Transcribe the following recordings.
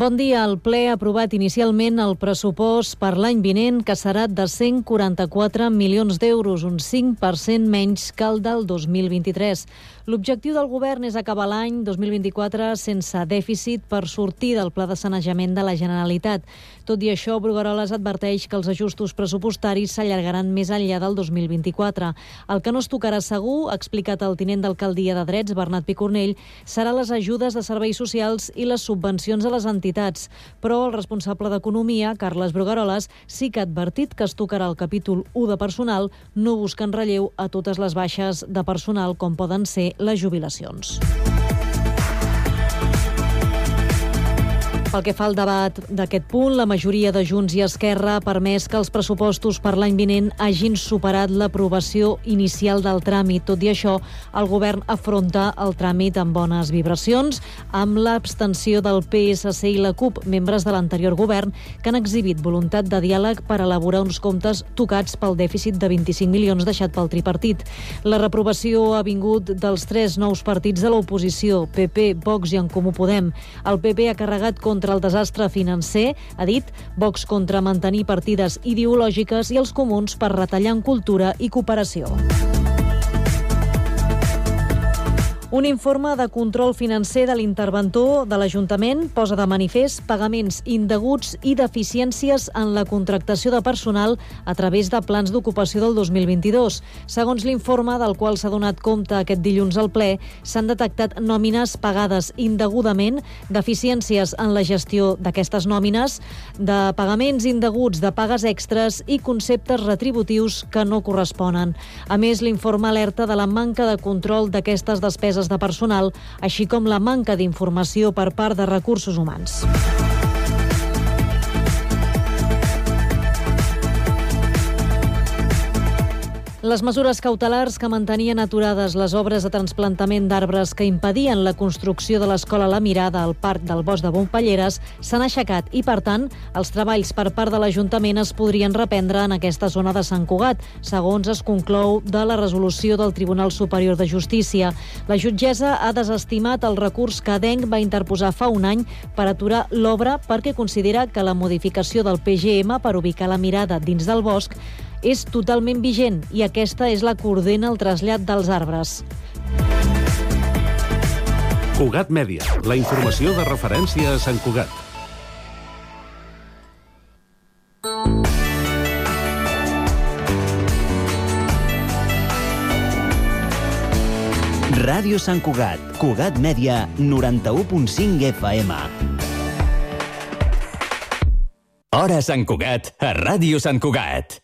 Bon dia. El ple ha aprovat inicialment el pressupost per l'any vinent, que serà de 144 milions d'euros, un 5% menys que el del 2023. L'objectiu del govern és acabar l'any 2024 sense dèficit per sortir del pla de sanejament de la Generalitat. Tot i això, Brugueroles adverteix que els ajustos pressupostaris s'allargaran més enllà del 2024. El que no es tocarà segur, ha explicat el tinent d'alcaldia de Drets, Bernat Picornell, serà les ajudes de serveis socials i les subvencions a les entitats. Però el responsable d'Economia, Carles Brugueroles, sí que ha advertit que es tocarà el capítol 1 de personal, no buscant relleu a totes les baixes de personal com poden ser les jubilacions. Pel que fa al debat d'aquest punt, la majoria de Junts i Esquerra ha permès que els pressupostos per l'any vinent hagin superat l'aprovació inicial del tràmit. Tot i això, el govern afronta el tràmit amb bones vibracions, amb l'abstenció del PSC i la CUP, membres de l'anterior govern, que han exhibit voluntat de diàleg per elaborar uns comptes tocats pel dèficit de 25 milions deixat pel tripartit. La reprovació ha vingut dels tres nous partits de l'oposició, PP, Vox i en Comú Podem. El PP ha carregat contra contra el desastre financer, ha dit, Vox contra mantenir partides ideològiques i els comuns per retallar en cultura i cooperació. Un informe de control financer de l'interventor de l'Ajuntament posa de manifest pagaments indeguts i deficiències en la contractació de personal a través de plans d'ocupació del 2022. Segons l'informe del qual s'ha donat compte aquest dilluns al ple, s'han detectat nòmines pagades indegudament, deficiències en la gestió d'aquestes nòmines, de pagaments indeguts de pagues extres i conceptes retributius que no corresponen. A més, l'informe alerta de la manca de control d'aquestes despeses de personal, així com la manca d'informació per part de recursos humans. Les mesures cautelars que mantenien aturades les obres de trasplantament d'arbres que impedien la construcció de l'escola La Mirada al Parc del Bosc de Montpelleres s'han aixecat i, per tant, els treballs per part de l'Ajuntament es podrien reprendre en aquesta zona de Sant Cugat, segons es conclou de la resolució del Tribunal Superior de Justícia. La jutgessa ha desestimat el recurs que Adenc va interposar fa un any per aturar l'obra perquè considera que la modificació del PGM per ubicar la mirada dins del bosc és totalment vigent i aquesta és la que ordena el trasllat dels arbres. Cugat Mèdia, la informació de referència a Sant Cugat. Ràdio Sant Cugat, Cugat Mèdia, 91.5 FM. Hora Sant Cugat, a Ràdio Sant Cugat.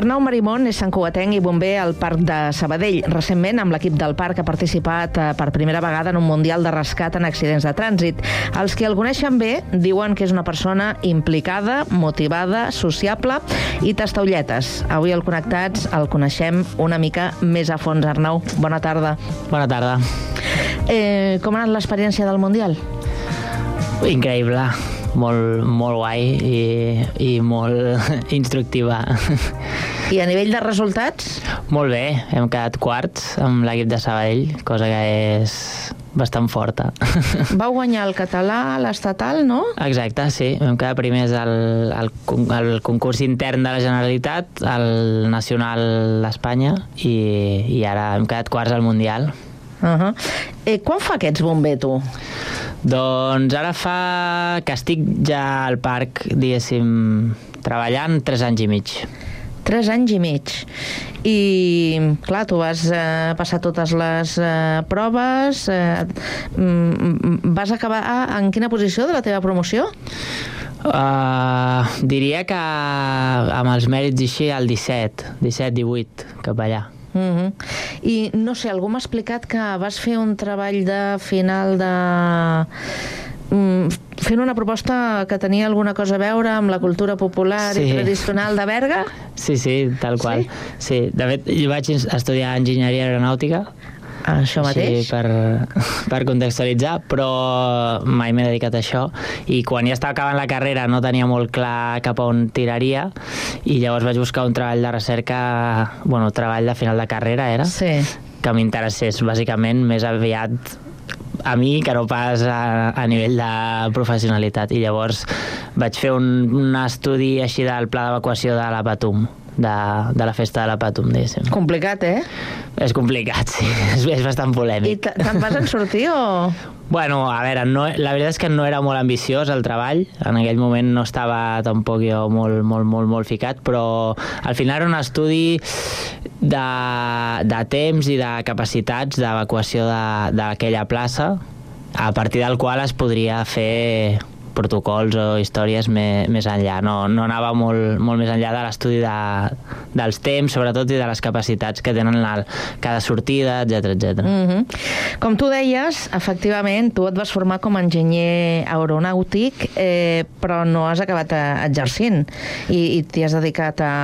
Arnau Marimón és santcugatenc i bomber al Parc de Sabadell. Recentment, amb l'equip del parc, ha participat eh, per primera vegada en un Mundial de Rescat en accidents de trànsit. Els que el coneixen bé diuen que és una persona implicada, motivada, sociable i tastaulletes. Avui al Connectats el coneixem una mica més a fons. Arnau, bona tarda. Bona tarda. Eh, com ha anat l'experiència del Mundial? Increïble, molt, molt guai i, i molt instructiva. I a nivell de resultats? Molt bé, hem quedat quarts amb l'equip de Sabadell, cosa que és bastant forta. Vau guanyar el català, l'estatal, no? Exacte, sí. Vam quedar primers al, al, al concurs intern de la Generalitat, al nacional d'Espanya, i, i ara hem quedat quarts al Mundial. Uh -huh. eh, quan fa que ets bomber, tu? Doncs ara fa que estic ja al parc, diguéssim, treballant tres anys i mig. Tres anys i mig. I, clar, tu vas eh, passar totes les eh, proves, eh, mm, vas acabar en quina posició de la teva promoció? Uh, diria que amb els mèrits així, al 17, 17-18, cap allà. Uh -huh. I no sé, algú m'ha explicat que vas fer un treball de final de fent una proposta que tenia alguna cosa a veure amb la cultura popular sí. i tradicional de Berga? Sí, sí, tal qual. Sí? sí. De fet, jo vaig estudiar enginyeria aeronàutica Això mateix? Sí, per, per contextualitzar, però mai m'he dedicat a això. I quan ja estava acabant la carrera no tenia molt clar cap a on tiraria i llavors vaig buscar un treball de recerca, bueno, treball de final de carrera era, Sí. que m'interessés bàsicament més aviat a mi que no pas a, a nivell de professionalitat i llavors vaig fer un, un estudi així del pla d'evacuació de la Patum de, de la festa de la Patum, diguéssim. Complicat, eh? És complicat, sí, és, és bastant I polèmic. te- te'n vas en sortir o...? Bueno, a veure, no, la veritat és que no era molt ambiciós el treball, en aquell moment no estava tampoc jo molt, molt, molt, molt ficat, però al final era un estudi de, de temps i de capacitats d'evacuació de- d'aquella plaça, a partir del qual es podria fer protocols o històries més, més enllà. No, no anava molt, molt més enllà de l'estudi de, dels temps, sobretot, i de les capacitats que tenen la, cada sortida, etc etc. Mm. Mm Com tu deies, efectivament, tu et vas formar com a enginyer aeronàutic, eh, però no has acabat eh, exercint i, i t'hi has dedicat a,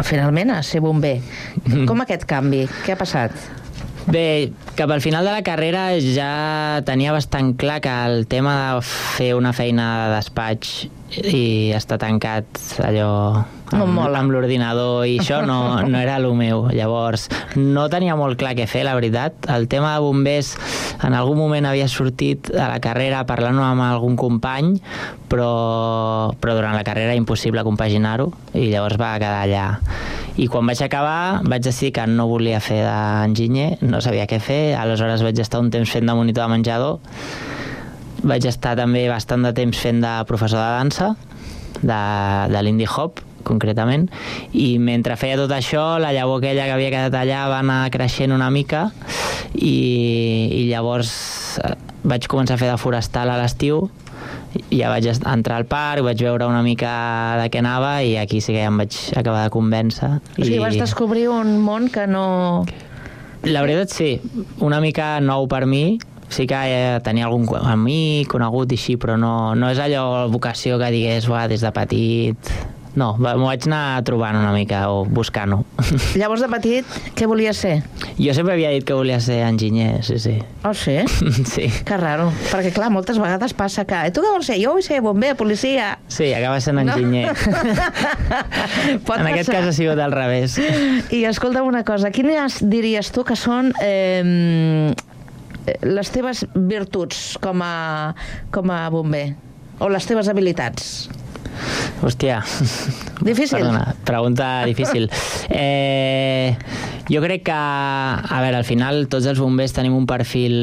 a, finalment a ser bomber. Com aquest canvi? Què ha passat? Bé, cap al final de la carrera ja tenia bastant clar que el tema de fer una feina de despatx i estar tancat allò No amb, mola. amb l'ordinador i això no, no era el meu. Llavors, no tenia molt clar què fer, la veritat. El tema de bombers en algun moment havia sortit a la carrera parlant amb algun company, però, però durant la carrera era impossible compaginar-ho i llavors va quedar allà. I quan vaig acabar vaig decidir que no volia fer d'enginyer, no sabia què fer, aleshores vaig estar un temps fent de monitor de menjador, vaig estar també bastant de temps fent de professor de dansa, de, de l'Indie Hop, concretament, i mentre feia tot això, la llavor aquella que havia quedat allà va anar creixent una mica i, i llavors eh, vaig començar a fer de forestal a l'estiu. I ja vaig entrar al parc, vaig veure una mica de què anava i aquí sí que ja em vaig acabar de convèncer. O sigui, vas descobrir un món que no... La veritat sí, una mica nou per mi, sí que eh, tenia algun amic, conegut i així, però no, no és allò vocació que digués, "Uah, des de petit... No, m'ho vaig anar trobant una mica o buscant-ho. Llavors, de petit, què volies ser? jo sempre havia dit que volia ser enginyer, sí, sí. Oh, sí? Sí, Que raro, perquè clar, moltes vegades passa que "I tu què vols ser? Jo vull ser bomber, policia. sí, acaba sent enginyer. Pot en aquest passar. cas ha sigut al revés. I escolta'm una cosa, quines diries tu que són eh, les teves virtuts com a, com a bomber? O les teves habilitats? Hòstia. Difícil. Perdona, pregunta difícil. Eh, jo crec que, a veure, al final tots els bombers tenim un perfil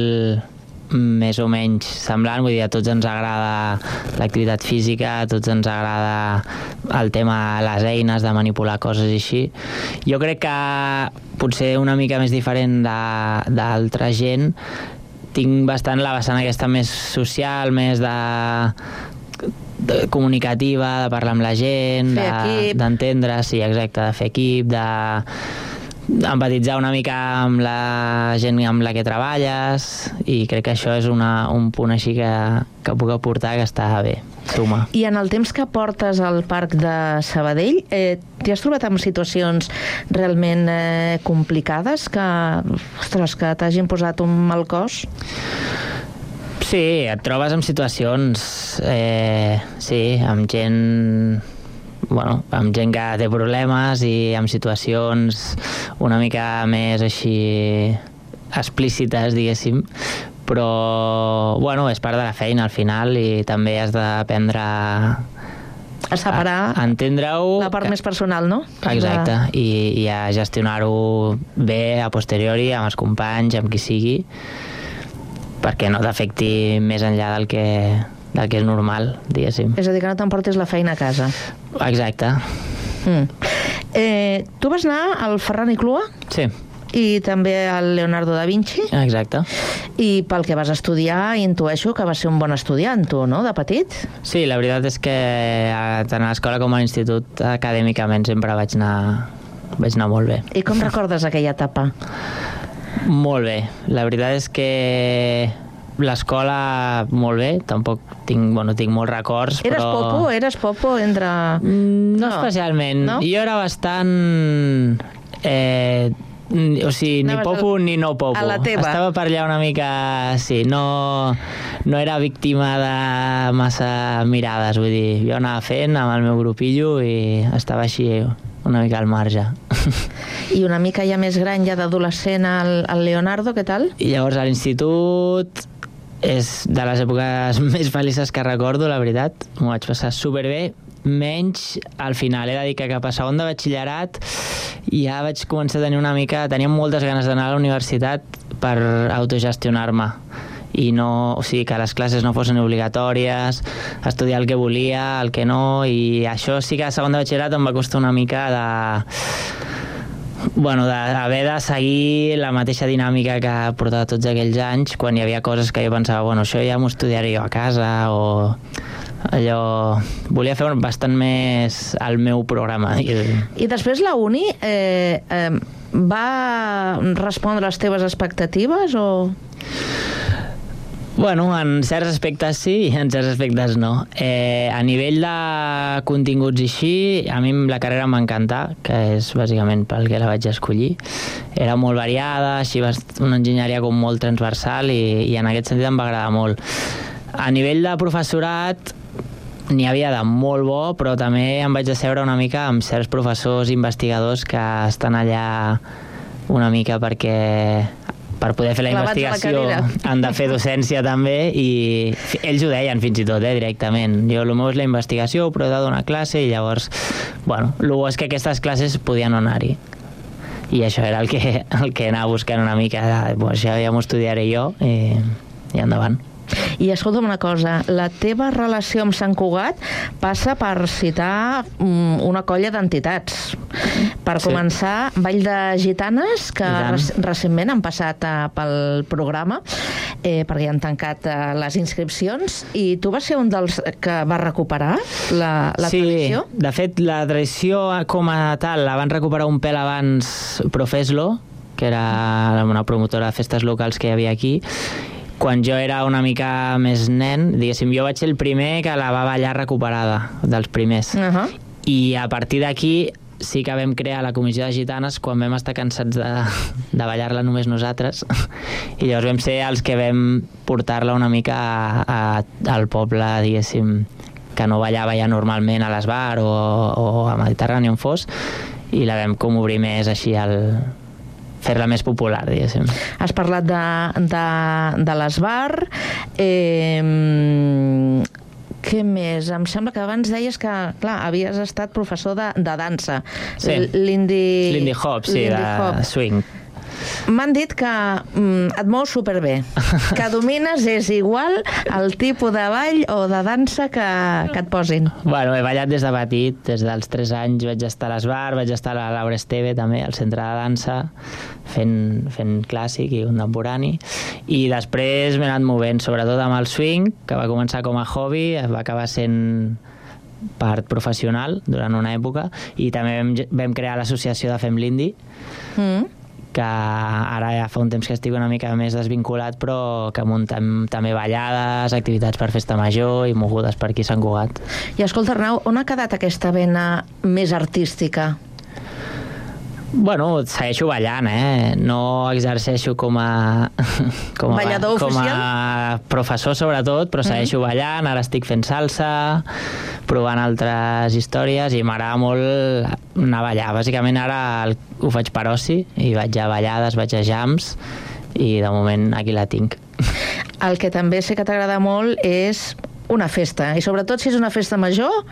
més o menys semblant, vull dir, a tots ens agrada l'activitat física, a tots ens agrada el tema de les eines, de manipular coses i així. Jo crec que potser una mica més diferent de- d'altra gent, tinc bastant la vessant aquesta més social, més de, de comunicativa, de parlar amb la gent, Fer de- d'entendre, sí, exacte, de fer equip, de empatitzar una mica amb la gent amb la que treballes i crec que això és una, un punt així que, que puc aportar que està bé, suma. I en el temps que portes al parc de Sabadell, eh, t'hi has trobat amb situacions realment eh, complicades que, ostres, que t'hagin posat un mal cos? Sí, et trobes en situacions, eh, sí, amb gent bueno, amb gent que té problemes i amb situacions una mica més així explícites, diguéssim, però, bueno, és part de la feina al final i també has d'aprendre a, separar a entendre-ho. la part més personal, no? Exacte, i, i a gestionar-ho bé a posteriori amb els companys, amb qui sigui, perquè no t'afecti més enllà del que, del que és normal, diguéssim. És a dir, que no t'emportis la feina a casa. Exacte, Mm. Eh, tu vas anar al Ferran i Clua sí, i també al Leonardo da Vinci exacte. i pel que vas estudiar intueixo que vas ser un bon estudiant tu, no?, de petit? Sí, la veritat és que tant a l'escola com a l'institut acadèmicament sempre vaig anar, vaig anar molt bé. I com recordes aquella etapa? Molt bé. La veritat és que l'escola molt bé, tampoc tinc, bueno, tinc molts records, Eres però... popo? Eres popo entre... Mm, No, No. especialment. No? Jo era bastant... Eh, O sigui, ni Anaves popo al- ni no popo. a la teva. Estava per allà una mica... Sí, no, no era víctima de massa mirades, vull dir, jo anava fent amb el meu grupillo i estava així una mica al marge. I una mica ja més gran, ja d'adolescent, el, el Leonardo, què tal? I llavors a l'institut és de les èpoques més felices que recordo, la veritat. M'ho vaig passar superbé, menys al final. He de dir que cap a segon de batxillerat ja vaig començar a tenir una mica... Tenia moltes ganes d'anar a la universitat per autogestionar-me i no, o sigui, que les classes no fossin obligatòries, estudiar el que volia, el que no, i això sí que a segon de batxillerat em va costar una mica de bueno, d'haver de seguir la mateixa dinàmica que ha portat tots aquells anys, quan hi havia coses que jo pensava, bueno, això ja m'ho estudiaré jo a casa, o allò... Volia fer bastant més el meu programa. I després la uni eh, eh, va respondre a les teves expectatives o... Bueno, en certs aspectes sí, en certs aspectes no. Eh, a nivell de continguts i així, a mi la carrera m'encanta, que és bàsicament pel que la vaig escollir. Era molt variada, així va una enginyeria com molt transversal i, i en aquest sentit em va agradar molt. A nivell de professorat, n'hi havia de molt bo, però també em vaig asseure una mica amb certs professors investigadors que estan allà una mica perquè per poder fer la Clavats investigació han de fer docència també i ells ho deien fins i tot, eh, directament. Jo el meu és la investigació, però he de donar classe i llavors, bueno, el bo és que aquestes classes podien anar-hi. I això era el que, el que anava buscant una mica, de, pues, ja, ja m'ho estudiaré jo i, i endavant. I escolta'm una cosa, la teva relació amb Sant Cugat passa per citar mm, una colla d'entitats. Per Sí. començar, Vall de Gitanes, que rec recentment han passat eh, pel programa, eh, perquè han tancat eh, les inscripcions, i tu vas ser un dels que va recuperar la, la sí, tradició? de fet, la tradició com a tal la van recuperar un pèl abans Profeslo, que era una promotora de festes locals que hi havia aquí, quan jo era una mica més nen, diguéssim, jo vaig ser el primer que la va ballar recuperada, dels primers. Uh -huh. I a partir d'aquí sí que vam crear la comissió de gitanes quan vam estar cansats de, de ballar-la només nosaltres i llavors vam ser els que vam portar-la una mica a, a, al poble, diguéssim, que no ballava ja normalment a l'Esbar o, o a Mediterrani on fos i la vam com obrir més així al fer-la més popular, diguéssim. Has parlat de, de, de l'Esbar. Eh, què més? Em sembla que abans deies que, clar, havies estat professor de, de dansa. Sí. Lindy... Lindy Hop, sí, de Hop. swing. M'han dit que mm, et mous superbé, que domines és igual el tipus de ball o de dansa que, que et posin. Bueno, he ballat des de petit, des dels 3 anys vaig estar a l'Esbar, vaig estar a la Laura Esteve també, al centre de dansa, fent, fent clàssic i contemporani, i després m'he anat movent, sobretot amb el swing, que va començar com a hobby, va acabar sent part professional durant una època, i també vam, vam crear l'associació de Fem l'Indi, Mm. Que ara ja fa un temps que estic una mica més desvinculat, però que muntem també ballades, activitats per festa major i mogudes per aquí Sant Cugat. I escolta, Arnau, on ha quedat aquesta vena més artística? Bueno, segueixo ballant, eh? No exerceixo com a... Com a Ballador com oficial? a professor, sobretot, però segueixo ballant. Ara estic fent salsa, provant altres històries i m'agrada molt anar a ballar. Bàsicament ara el- ho faig per oci i vaig a ballades, vaig a jams i de moment aquí la tinc. El que també sé que t'agrada molt és una festa, i sobretot si és una festa major,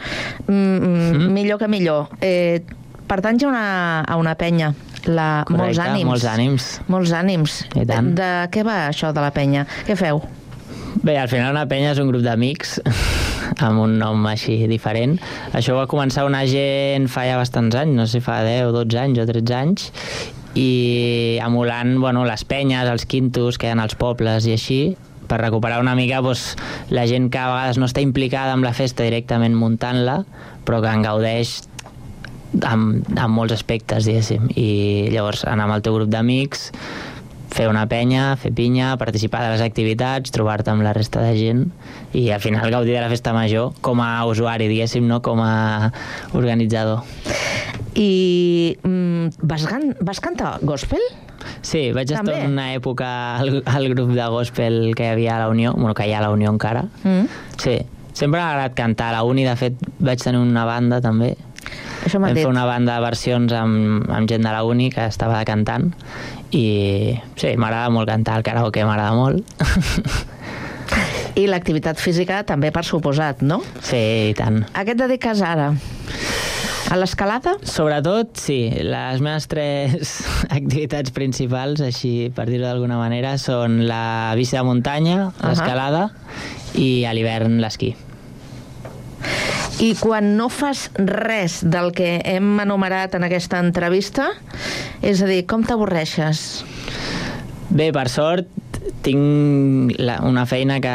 mm, mm. millor que millor. Eh, pertanys a una, a una penya, la Correcte, Molts Ànims. molts ànims. Molts ànims. I tant. De què va això de la penya? Què feu? Bé, al final una penya és un grup d'amics amb un nom així diferent. Això va començar una gent fa ja bastants anys, no sé si fa 10, 12 anys o 13 anys, i emulant bueno, les penyes, els quintos que hi ha als pobles i així, per recuperar una mica doncs, la gent que a vegades no està implicada amb la festa directament muntant-la, però que en gaudeix amb, amb molts aspectes, diguéssim. I llavors anar amb el teu grup d'amics, fer una penya, fer pinya, participar de les activitats, trobar-te amb la resta de gent i al final gaudir de la festa major com a usuari, diguéssim, no com a organitzador. I mm, vas, gan- vas cantar gospel? Sí, vaig estar També? una època al, al grup de gospel que hi havia a la Unió, bueno, que hi ha a la Unió encara. Mm. Sí, sempre m'ha agradat cantar. A la Uni, de fet, vaig tenir una banda també. Això Vam dit. fer una banda de versions amb, amb gent de la Uni que estava cantant i sí, m'agrada molt cantar, el karaoke m'agrada molt. I l'activitat física també per suposat, no? sí, i tant. A què et dediques ara? A l'escalada? Sobretot, sí, les meves tres activitats principals, així per dir-ho d'alguna manera, són la bici de muntanya, l'escalada i a l'hivern l'esquí. I quan no fas res del que hem enumerat en aquesta entrevista, és a dir, com t'avorreixes? Bé, per sort, tinc la, una feina que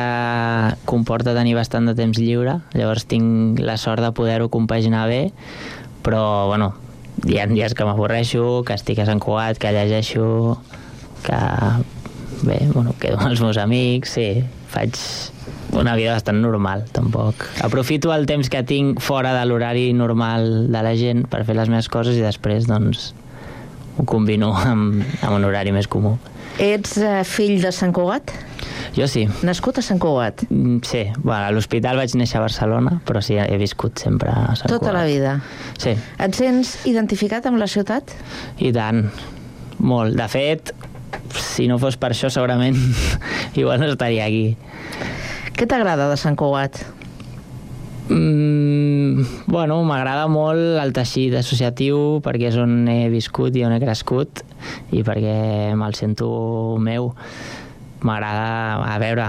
comporta tenir bastant de temps lliure, llavors tinc la sort de poder-ho compaginar bé, però, bueno, hi ha dies que m'avorreixo, que estic a Sant Cugat, que llegeixo, que, bé, bueno, quedo amb els meus amics, sí, faig una vida bastant normal, tampoc. Aprofito el temps que tinc fora de l'horari normal de la gent per fer les meves coses i després, doncs, ho combino amb, amb un horari més comú. Ets eh, fill de Sant Cugat? Jo sí. Nascut a Sant Cugat? Mm, Sí, bueno, a l'hospital vaig néixer a Barcelona, però sí, he viscut sempre a Sant Tota Cugat. la vida. Sí, Et sents identificat amb la ciutat? i tant. Molt. De fet, si no fos per això, segurament igual no estaria aquí. Què t'agrada de Sant Cugat? Mm, bueno, m'agrada molt el teixit associatiu perquè és on he viscut i on he crescut i perquè me'l sento meu. M'agrada, a veure,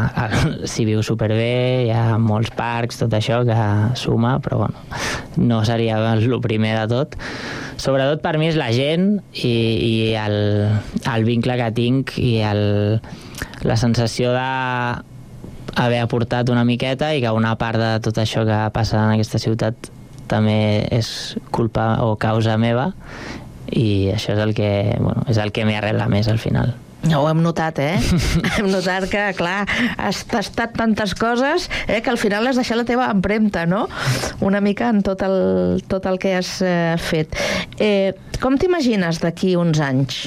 s'hi viu superbé, hi ha molts parcs, tot això que suma, però bueno, no seria el primer de tot. Sobretot per mi és la gent i, i el, el vincle que tinc i el, la sensació de haver aportat una miqueta i que una part de tot això que passa en aquesta ciutat també és culpa o causa meva i això és el que, bueno, és el que m'hi arrela més al final. Ho hem notat, eh? hem notat que, clar, has tastat tantes coses eh, que al final has deixat la teva empremta, no? Una mica en tot el, tot el que has eh, fet. Eh, com t'imagines d'aquí uns anys?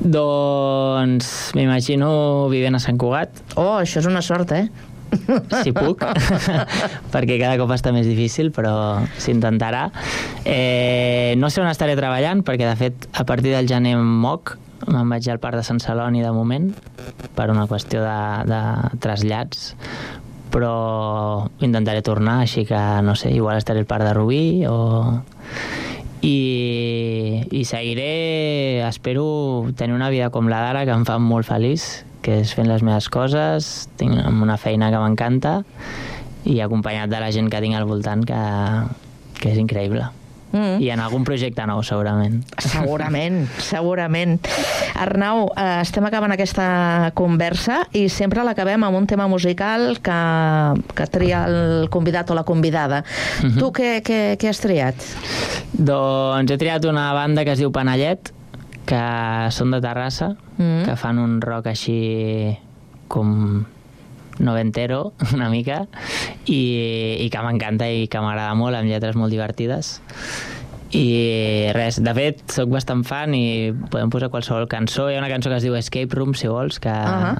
Doncs m'imagino vivint a Sant Cugat, Oh, això és una sort, eh? si puc, perquè cada cop està més difícil, però s'intentarà. Eh, no sé on estaré treballant, perquè de fet a partir del gener em moc, me'n vaig al parc de Sant Celoni de moment, per una qüestió de, de trasllats, però intentaré tornar, així que no sé, igual estaré al parc de Rubí o... I, i seguiré, espero tenir una vida com la d'ara que em fa molt feliç, que és fent les meves coses, tinc una feina que m'encanta i acompanyat de la gent que tinc al voltant que, que és increïble. Mm. I en algun projecte nou, segurament. Segurament, segurament. Arnau, eh, estem acabant aquesta conversa i sempre l'acabem amb un tema musical que, que tria el convidat o la convidada. Tu què, què, què has triat? Doncs he triat una banda que es diu Panellet, que són de Terrassa, Mm. que fan un rock així com noventero, una mica, i, i que m'encanta i que m'agrada molt, amb lletres molt divertides. I res, de fet, sóc bastant fan i podem posar qualsevol cançó. Hi ha una cançó que es diu Escape Room, si vols, que, Ahà.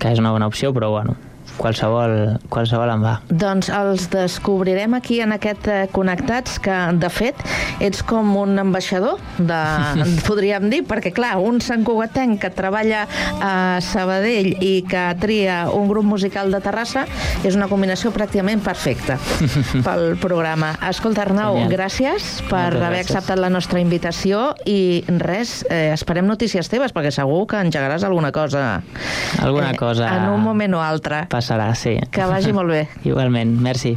que és una bona opció, però bueno, qualsevol, qualsevol em va. Doncs els descobrirem aquí en aquest eh, Connectats, que de fet ets com un ambaixador, de, podríem dir, perquè clar, un Sant Cugatenc que treballa a Sabadell i que tria un grup musical de Terrassa és una combinació pràcticament perfecta pel programa. Escolta, Arnau, Genial. gràcies per Moltes haver gràcies. acceptat la nostra invitació i res, eh, esperem notícies teves, perquè segur que engegaràs alguna cosa Alguna cosa en un moment o altre. Passarà, sí. Que vagi molt bé. Igualment, merci.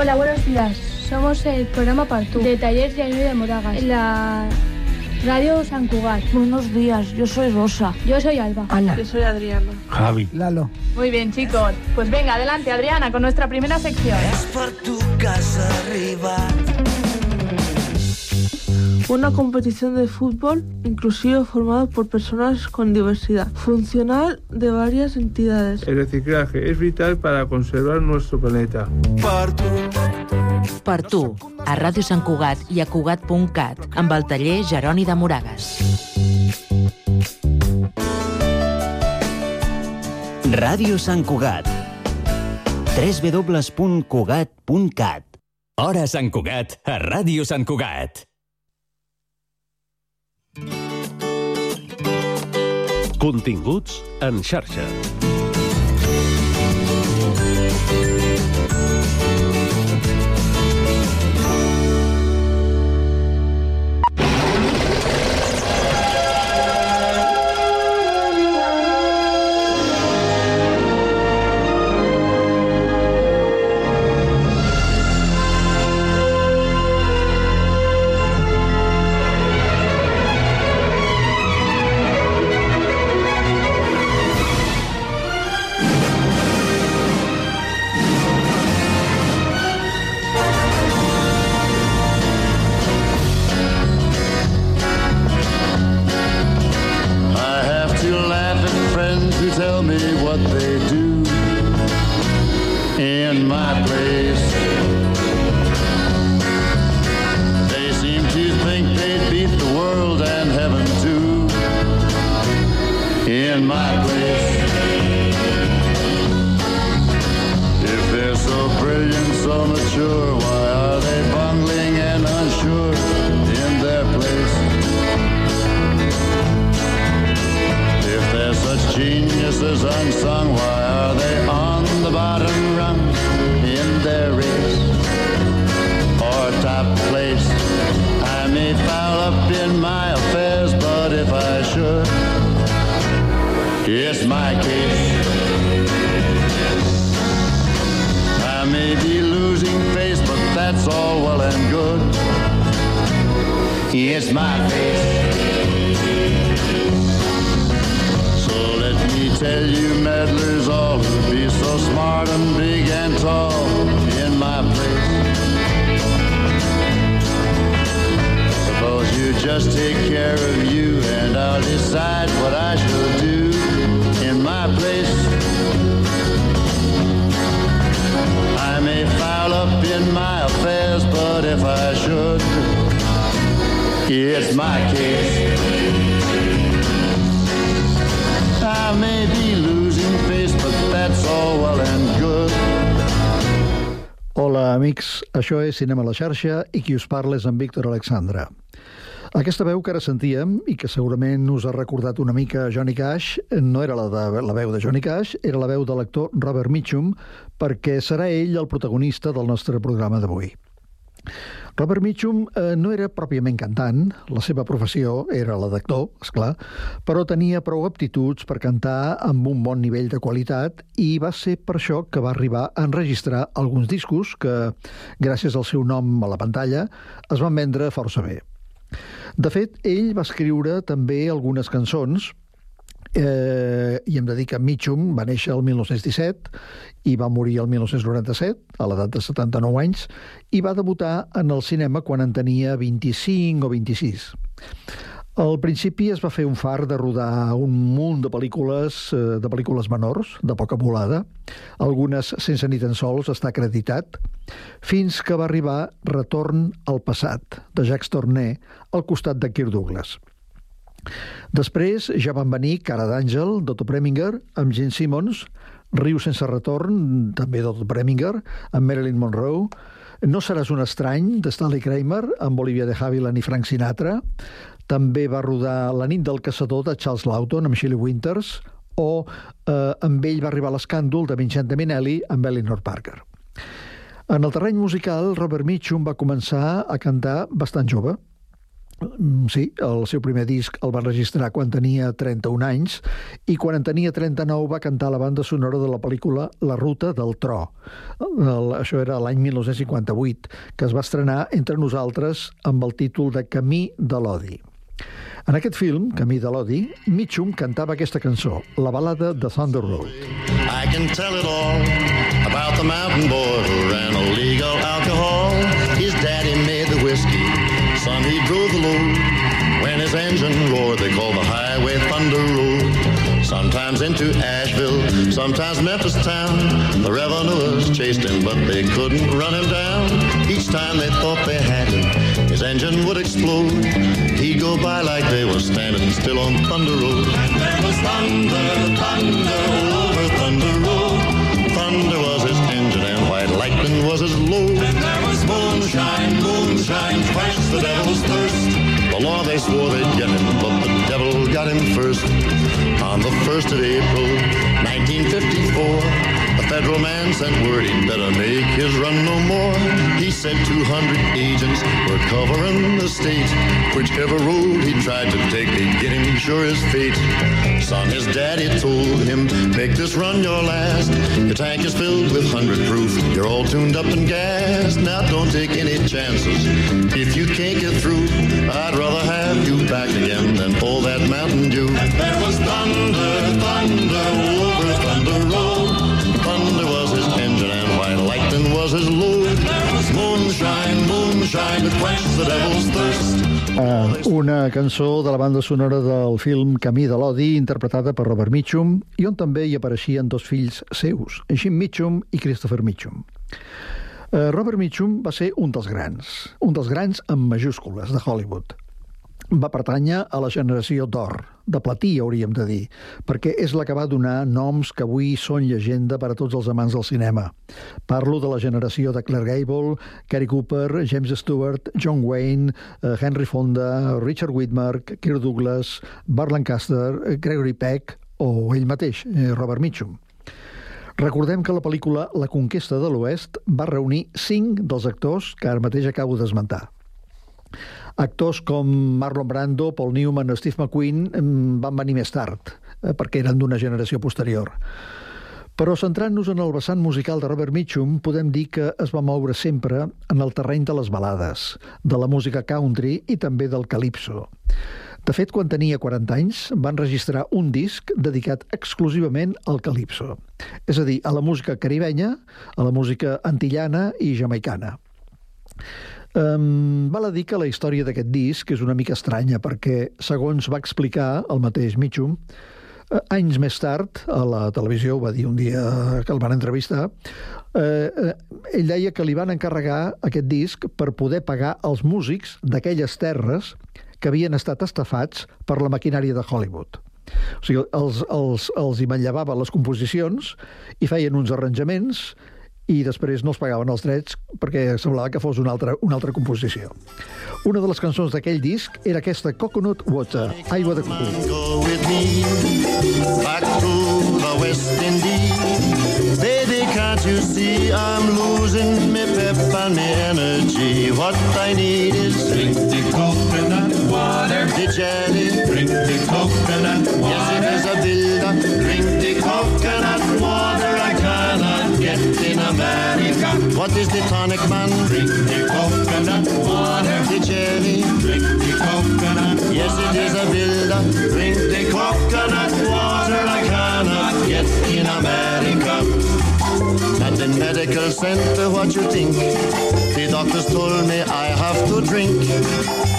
Hola, buenos días. Somos el programa Partú de Talleres de de Moragas, en la radio San Cugat. Buenos días, yo soy Rosa. Yo soy Alba. Ana. Yo soy Adriana. Javi. Lalo. Muy bien, chicos. Pues venga, adelante, Adriana, con nuestra primera sección. Es por tu casa arriba. Una competición de fútbol inclusivo formado por personas con diversidad funcional de varias entidades. El reciclaje es vital para conservar nuestro planeta. Tu. Per tu, a Ràdio Sant Cugat i a Cugat.cat, amb el taller Jeroni de Moragas. Ràdio Sant Cugat. www.cugat.cat Hora Sant Cugat, a Ràdio Sant Cugat. Continguts en xarxa. is unsung. Això és Cinema a la xarxa i qui us parla és en Víctor Alexandra. Aquesta veu que ara sentíem, i que segurament us ha recordat una mica Johnny Cash, no era la, de, la veu de Johnny Cash, era la veu de l'actor Robert Mitchum, perquè serà ell el protagonista del nostre programa d'avui. Robert Mitchum eh, no era pròpiament cantant, la seva professió era la d'actor, és clar, però tenia prou aptituds per cantar amb un bon nivell de qualitat i va ser per això que va arribar a enregistrar alguns discos que, gràcies al seu nom a la pantalla, es van vendre força bé. De fet, ell va escriure també algunes cançons Eh, I hem de dir que Mitchum va néixer el 1917 i va morir el 1997, a l'edat de 79 anys, i va debutar en el cinema quan en tenia 25 o 26. Al principi es va fer un far de rodar un munt de pel·lícules, eh, de pel·lícules menors, de poca volada, algunes sense ni tan sols estar acreditat, fins que va arribar Retorn al passat, de Jacques Tourneur, al costat de Kirk Douglas. Després ja van venir Cara d'Àngel, d'Otto Preminger, amb Gene Simmons, Riu sense retorn, també d'Otto Preminger, amb Marilyn Monroe, No seràs un estrany, de Stanley Kramer, amb Olivia de Havilland i Frank Sinatra. També va rodar La nit del caçador, de Charles Lawton, amb Shirley Winters, o eh, amb ell va arribar l'escàndol de Vincente Minelli amb Eleanor Parker. En el terreny musical, Robert Mitchum va començar a cantar bastant jove. Mm, Sí, el seu primer disc el va registrar quan tenia 31 anys i quan en tenia 39 va cantar la banda sonora de la pel·lícula La ruta del tro. El, això era l'any 1958, que es va estrenar entre nosaltres amb el títol de Camí de l'odi. En aquest film, Camí de l'odi, Mitchum cantava aquesta cançó, la balada de Thunder Road. I can tell it all about the mountain boy engine they called the highway Thunder Road. Sometimes into Asheville, sometimes Memphis town. The revenuers chased him, but they couldn't run him down. Each time they thought they had him, his engine would explode. He'd go by like they were standing still on Thunder Road. And there was thunder, thunder over Thunder Road. Thunder was his engine and white lightning was his load. And there was moonshine, moonshine, quench the devil's thirst. Law they swore they'd get him, but the devil got him first. On the 1st of April, 1954, a federal man sent word he'd better make his run no more. He said 200 agents were covering the state. Whichever road he tried to take, they'd get him sure as fate. Son, his daddy told him, make this run your last. Your tank is filled with 100 proof. You're all tuned up and gassed. Now don't take any chances. If you can't get through, I'd rather have you back again than all that Mountain Dew. There was thunder, thunder over Thunder Road. Thunder was his engine and white lightning was his load. There was moonshine, moonshine to quench the devil's thirst. Uh, una cançó de la banda sonora del film Camí de l'Odi, interpretada per Robert Mitchum, i on també hi apareixien dos fills seus, Jim Mitchum i Christopher Mitchum. Uh, Robert Mitchum va ser un dels grans, un dels grans amb majúscules de Hollywood. Va pertànyer a la generació d'or, de platí, hauríem de dir, perquè és la que va donar noms que avui són llegenda per a tots els amants del cinema. Parlo de la generació de Claire Gable, Cary Cooper, James Stewart, John Wayne, eh, Henry Fonda, Richard Widmark, Kirk Douglas, Burt Lancaster, eh, Gregory Peck o ell mateix, eh, Robert Mitchum. Recordem que la pel·lícula La conquesta de l'Oest va reunir cinc dels actors que ara mateix acabo d'esmentar. Actors com Marlon Brando, Paul Newman o Steve McQueen mm, van venir més tard, eh, perquè eren d'una generació posterior. Però centrant-nos en el vessant musical de Robert Mitchum, podem dir que es va moure sempre en el terreny de les balades, de la música country i també del calipso. De fet, quan tenia 40 anys, van registrar un disc dedicat exclusivament al calipso, és a dir, a la música caribenya, a la música antillana i jamaicana. Um, val a dir que la història d'aquest disc és una mica estranya perquè, segons va explicar el mateix Mitchum, eh, anys més tard, a la televisió, va dir un dia que el van entrevistar, eh, eh, ell deia que li van encarregar aquest disc per poder pagar els músics d'aquelles terres que havien estat estafats per la maquinària de Hollywood. O sigui, els, els, els hi manllevava les composicions i feien uns arranjaments i després no els pagaven els drets perquè semblava que fos una altra, una altra composició. Una de les cançons d'aquell disc era aquesta Coconut Water, aigua de coco. Go with me back to the West Indies. Baby, can't you see I'm losing me pep and me energy? What I need is drink the coconut water. The jelly, drink the coconut water. Yes, it is a builder. Drink the coconut water. I cannot get in America. What is the tonic, man? Drink the coconut water. The jelly, drink the coconut water. Yes, it is a builder. Drink the coconut water. I cannot get in America. At the medical center, what you think? Doctors told me I have to drink.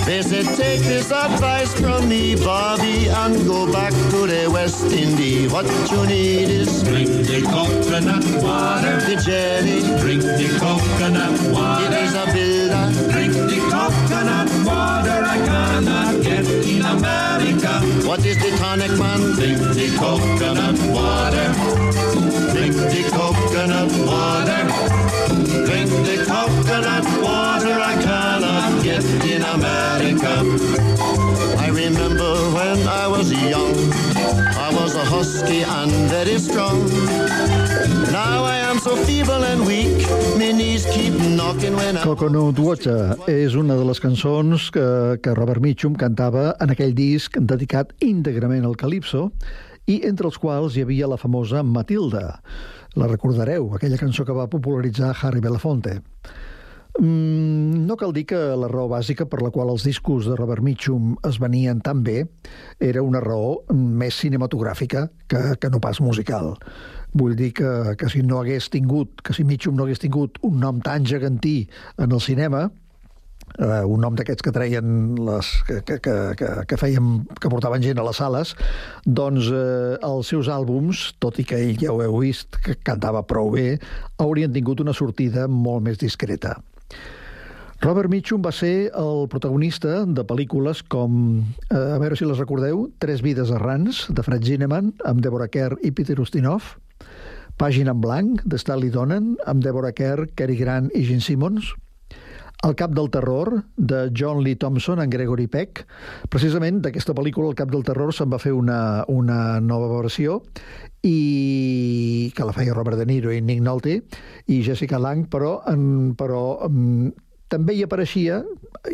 They said, take this advice from me, Bobby, and go back to the West Indies. What you need is drink the coconut water. The jelly, drink the coconut water. It is a builder. Drink the coconut water. I cannot get in America. What is the tonic, man? Drink the coconut water. Drink the coconut water. Drink the coconut water I cannot get in America. I remember when I was young, I was a husky and very strong. Now I am so feeble and weak, my knees keep knocking when I... Coconut Water és una de les cançons que, que Robert Mitchum cantava en aquell disc dedicat íntegrament al calipso i entre els quals hi havia la famosa Matilda. La recordareu, aquella cançó que va popularitzar Harry Belafonte. Mm, no cal dir que la raó bàsica per la qual els discos de Robert Mitchum es venien tan bé era una raó més cinematogràfica que, que no pas musical. Vull dir que, que si no hagués tingut, que si Mitchum no hagués tingut un nom tan gegantí en el cinema, eh, un nom d'aquests que treien les, que, que, que, que, feien, que portaven gent a les sales, doncs eh, els seus àlbums, tot i que ell ja ho heu vist, que cantava prou bé, haurien tingut una sortida molt més discreta. Robert Mitchum va ser el protagonista de pel·lícules com, eh, a veure si les recordeu, Tres vides errants, de Fred Zinnemann, amb Deborah Kerr i Peter Ustinov, Pàgina en blanc, de Stanley Donen, amb Deborah Kerr, Cary Grant i Gene Simmons, El cap del terror, de John Lee Thompson en Gregory Peck. Precisament d'aquesta pel·lícula, El cap del terror, se'n va fer una, una nova versió i que la feia Robert De Niro i Nick Nolte i Jessica Lange, però, en, però en, també hi apareixia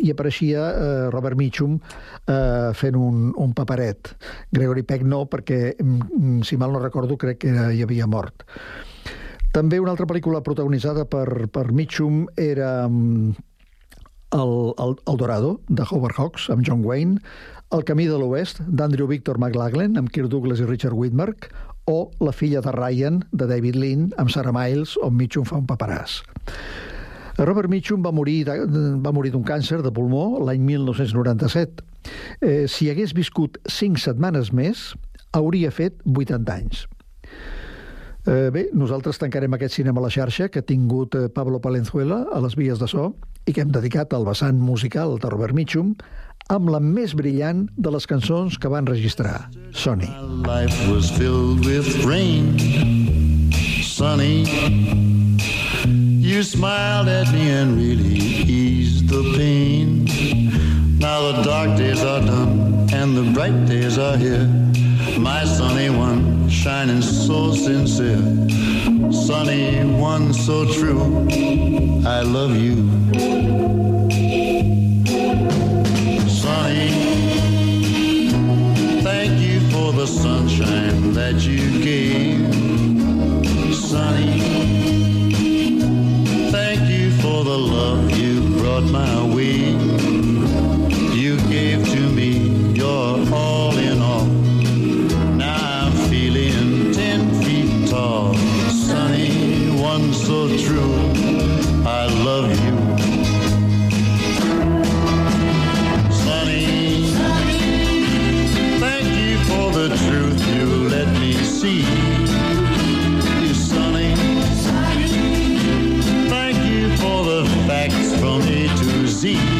hi apareixia eh, Robert Mitchum eh, fent un, un paperet. Gregory Peck no, perquè, mm, si mal no recordo, crec que hi havia mort. També una altra pel·lícula protagonitzada per, per Mitchum era mm, el, el, el Dorado, de Howard Hawks, amb John Wayne, El camí de l'Oest, d'Andrew Victor McLaglen, amb Kirk Douglas i Richard Widmark, o La filla de Ryan, de David Lean, amb Sarah Miles, on Mitchum fa un paperàs. Robert Mitchum va morir de, va morir d'un càncer de pulmó l'any 1997. Eh, si hagués viscut 5 setmanes més, hauria fet 80 anys. Eh, bé, nosaltres tancarem aquest cinema a la xarxa que ha tingut eh, Pablo Palenzuela a les vies de so i que hem dedicat al vessant musical de Robert Mitchum amb la més brillant de les cançons que van registrar, Sony. Life was filled with rain, sunny. You smiled at me and really eased the pain. Now the dark days are done and the bright days are here. My sunny one, shining so sincere. Sunny one, so true. I love you. Sunny, thank you for the sunshine that you gave. Sunny, thank you for the love you brought my way. See. You sunny, thank you for the facts from A to Z.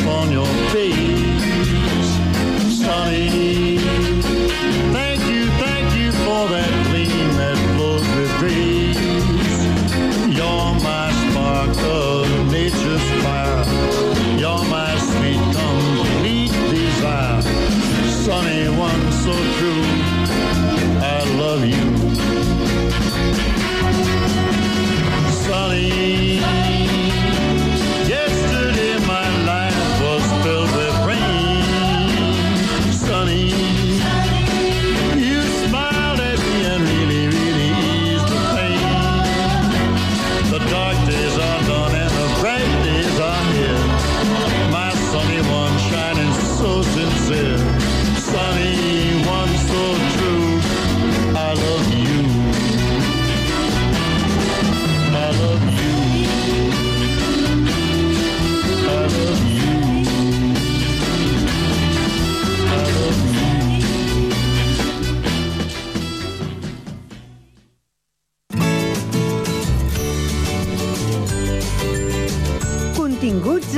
upon your face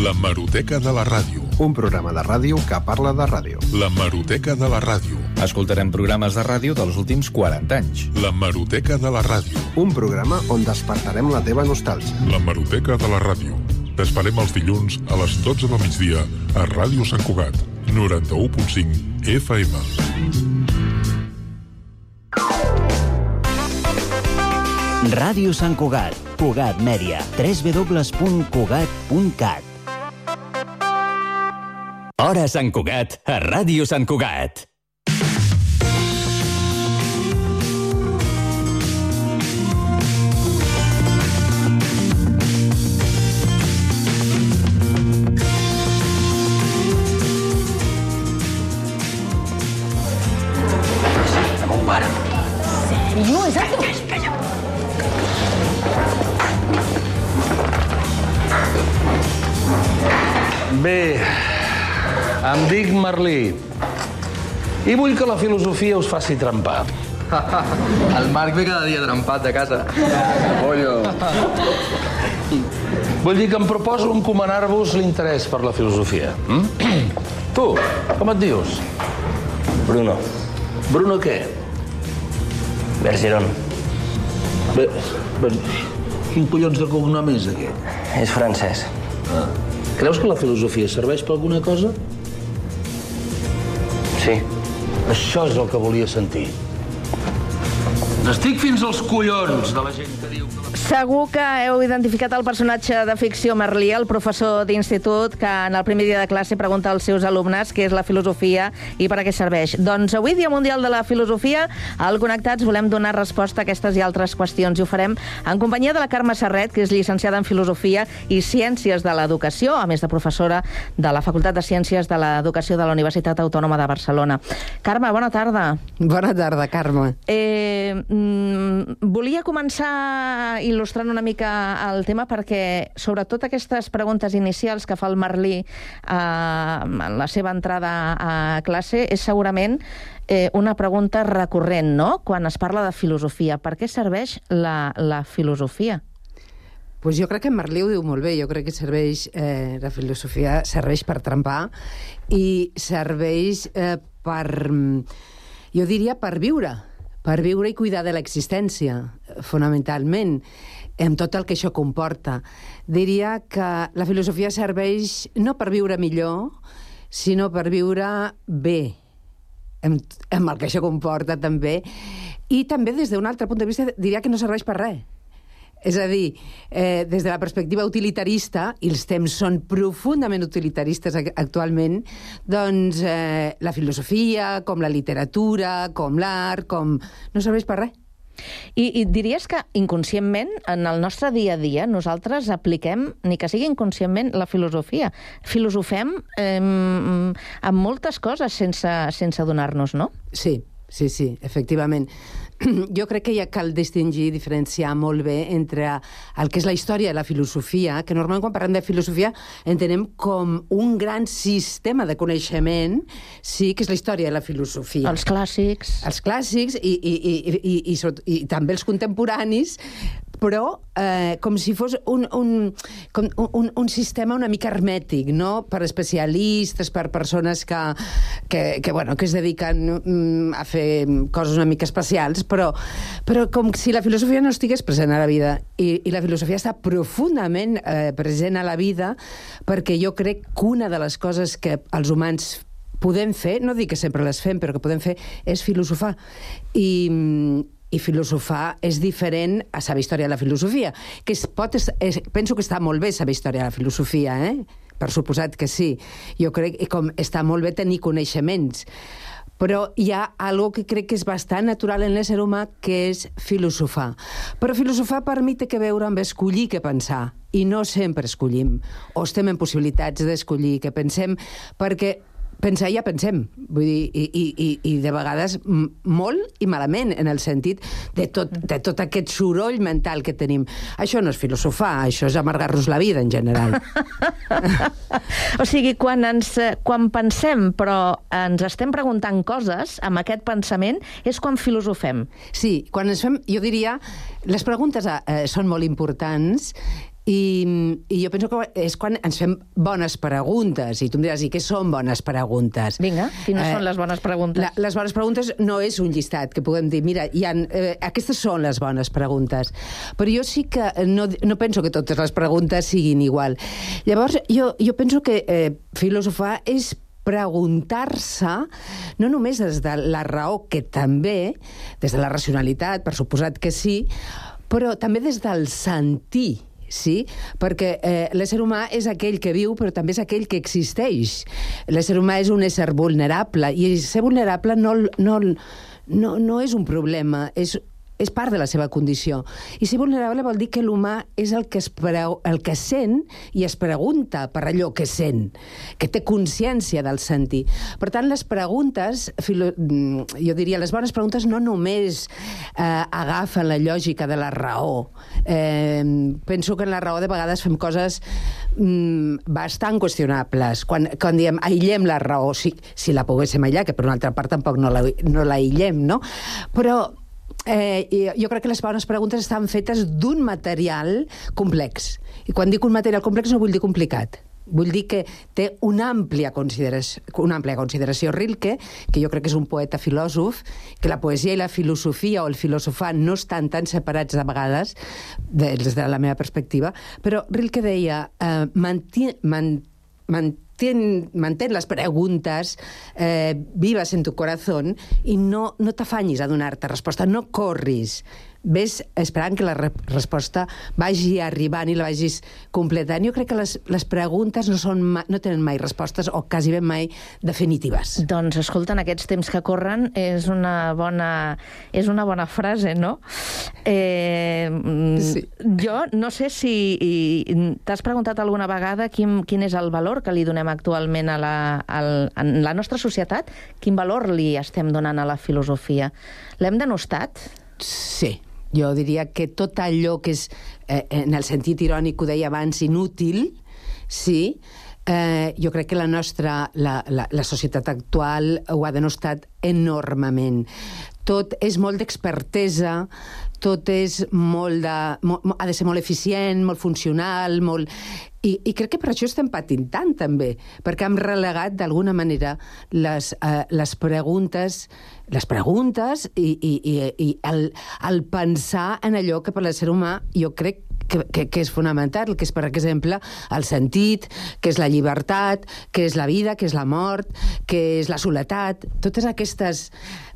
La Maroteca de la Ràdio. Un programa de ràdio que parla de ràdio. La Maroteca de la Ràdio. Escoltarem programes de ràdio dels últims 40 anys. La Maroteca de la Ràdio. Un programa on despertarem la teva nostàlgia. La Maroteca de la Ràdio. T'esperem els dilluns a les 12 del migdia a Ràdio Sant Cugat, 91.5 FM. Ràdio Sant Cugat, Cugat Mèdia, www.cugat.cat. Hora Sant Cugat, a Ràdio Sant Cugat. Bé, em dic Merlí. I vull que la filosofia us faci trempar. El Marc ve cada dia trempat de casa. Pollo. Vull dir que em proposo encomanar-vos l'interès per la filosofia. Mm? Tu, com et dius? Bruno. Bruno què? Bergeron. Bé, bé, quin collons de cognom és aquest? És francès. Ah. Creus que la filosofia serveix per alguna cosa? Sí. Això és el que volia sentir. Estic fins als collons de la gent que diu... Segur que heu identificat el personatge de ficció Merlí, el professor d'institut, que en el primer dia de classe pregunta als seus alumnes què és la filosofia i per a què serveix. Doncs avui, Dia Mundial de la Filosofia, al Connectats volem donar resposta a aquestes i altres qüestions i ho farem en companyia de la Carme Serret, que és llicenciada en Filosofia i Ciències de l'Educació, a més de professora de la Facultat de Ciències de l'Educació de la Universitat Autònoma de Barcelona. Carme, bona tarda. Bona tarda, Carme. Eh, mm, volia començar il·lustrant una mica el tema perquè, sobretot aquestes preguntes inicials que fa el Merlí eh, en la seva entrada a classe, és segurament eh, una pregunta recurrent, no?, quan es parla de filosofia. Per què serveix la, la filosofia? Pues jo crec que Merlí diu molt bé. Jo crec que serveix, eh, la filosofia serveix per trempar i serveix eh, per, jo diria, per viure per viure i cuidar de l'existència, fonamentalment, amb tot el que això comporta. Diria que la filosofia serveix no per viure millor, sinó per viure bé, amb, amb el que això comporta també, i també des d'un altre punt de vista diria que no serveix per res. És a dir, eh, des de la perspectiva utilitarista, i els temps són profundament utilitaristes actualment, doncs eh, la filosofia, com la literatura, com l'art, com... no serveix per res. I, I diries que inconscientment, en el nostre dia a dia, nosaltres apliquem, ni que sigui inconscientment, la filosofia. Filosofem eh, amb moltes coses sense, sense adonar-nos, no? Sí, sí, sí, efectivament. jo crec que ja cal distingir, diferenciar molt bé entre el que és la història i la filosofia, que normalment quan parlem de filosofia entenem com un gran sistema de coneixement, sí, que és la història de la filosofia. Els clàssics. Els clàssics i, i, i, i, i, i, i, i també els contemporanis, però eh, com si fos un, un, com un, un sistema una mica hermètic, no? per especialistes, per persones que, que, que, bueno, que es dediquen mm, a fer coses una mica especials, però, però com si la filosofia no estigués present a la vida. I, i la filosofia està profundament eh, present a la vida perquè jo crec que una de les coses que els humans podem fer, no dic que sempre les fem, però que podem fer, és filosofar. I, i filosofar és diferent a saber història de la filosofia, que es pot, es, penso que està molt bé saber història de la filosofia, eh? per suposat que sí. Jo crec que com està molt bé tenir coneixements, Però hi ha algo que crec que és bastant natural en l'ésser humà, que és filosofar. Però filosofar per mi té que veure amb escollir què pensar. I no sempre escollim, o estem en possibilitats d'escollir què pensem, perquè pensar ja pensem, vull dir, i, i, i, i de vegades molt i malament, en el sentit de tot, de tot aquest soroll mental que tenim. Això no és filosofar, això és amargar-nos la vida, en general. O sigui, quan, ens, quan pensem però ens estem preguntant coses amb aquest pensament és quan filosofem. Sí, quan ens fem... Jo diria, les preguntes eh, són molt importants i, i jo penso que és quan ens fem bones preguntes. I tu em diràs, i què són bones preguntes? Vinga, quines són les bones preguntes? La, les bones preguntes no és un llistat que puguem dir, mira, hi ha, eh, aquestes són les bones preguntes. Però jo sí que no, no penso que totes les preguntes siguin igual. Llavors, jo, jo penso que eh, filosofar és preguntar-se, no només des de la raó, que també, des de la racionalitat, per suposat que sí, però també des del sentir, sí? Perquè eh, l'ésser humà és aquell que viu, però també és aquell que existeix. L'ésser humà és un ésser vulnerable, i ser vulnerable no, no, no, no és un problema, és és part de la seva condició. I ser vulnerable vol dir que l'humà és el que, es preu, el que sent i es pregunta per allò que sent, que té consciència del sentir. Per tant, les preguntes, filo, mm, jo diria, les bones preguntes no només eh, agafen la lògica de la raó. Eh, penso que en la raó de vegades fem coses mm, bastant qüestionables. Quan, quan diem aïllem la raó, si, si la poguéssim aïllar, que per una altra part tampoc no la, no no? Però Eh, i jo crec que les bones preguntes estan fetes d'un material complex. I quan dic un material complex no vull dir complicat. Vull dir que té una àmplia, consideració, una àmplia consideració. Rilke, que jo crec que és un poeta filòsof, que la poesia i la filosofia o el filosofar no estan tan separats de vegades, des de la meva perspectiva, però Rilke deia eh, manti, man, mantén, mantén les preguntes eh, vivas en tu corazón i no, no t'afanyis a donar-te resposta, no corris. Ves esperant que la re resposta vagi arribant i la vagis completant. Jo crec que les, les preguntes no, són no tenen mai respostes o quasi ben mai definitives. Doncs, escolta, en aquests temps que corren és una bona, és una bona frase, no? Eh, sí. Jo no sé si t'has preguntat alguna vegada quin, quin és el valor que li donem actualment a la, al, en la nostra societat, quin valor li estem donant a la filosofia. L'hem denostat? Sí, jo diria que tot allò que és, eh, en el sentit irònic ho deia abans, inútil, sí, eh, jo crec que la nostra, la, la, la societat actual ho ha denostat enormement. Tot és molt d'expertesa, tot és molt de... Molt, ha de ser molt eficient, molt funcional, molt... I, I crec que per això estem patint tant, també, perquè hem relegat, d'alguna manera, les, eh, les preguntes les preguntes i, i, i, i el, el pensar en allò que per l'ésser humà jo crec que, que, que és fonamental, que és, per exemple, el sentit, que és la llibertat, que és la vida, que és la mort, que és la soledat, totes aquestes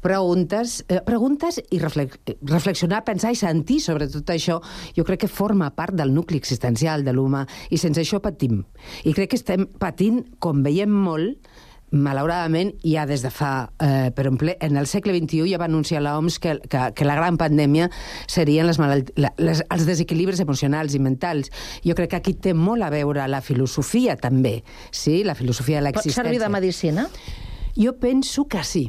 preguntes, eh, preguntes i reflex, reflexionar, pensar i sentir sobre tot això, jo crec que forma part del nucli existencial de l'humà, i sense això patim. I crec que estem patint, com veiem molt, malauradament, ja des de fa... Eh, per exemple, en el segle XXI ja va anunciar l'OMS que, que, que la gran pandèmia serien les malalt... la, les, els desequilibris emocionals i mentals. Jo crec que aquí té molt a veure la filosofia, també, sí? la filosofia de l'existència. Pot servir de medicina? Jo penso que sí.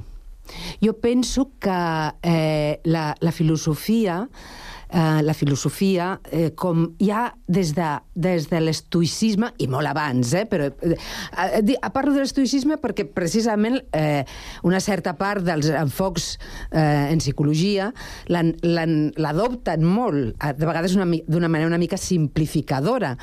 Jo penso que eh, la, la filosofia eh, la filosofia, eh, com ja des de, des de l'estoïcisme, i molt abans, eh, però eh, parlo de l'estoïcisme perquè precisament eh, una certa part dels enfocs eh, en psicologia l'adopten molt, de vegades d'una manera una mica simplificadora,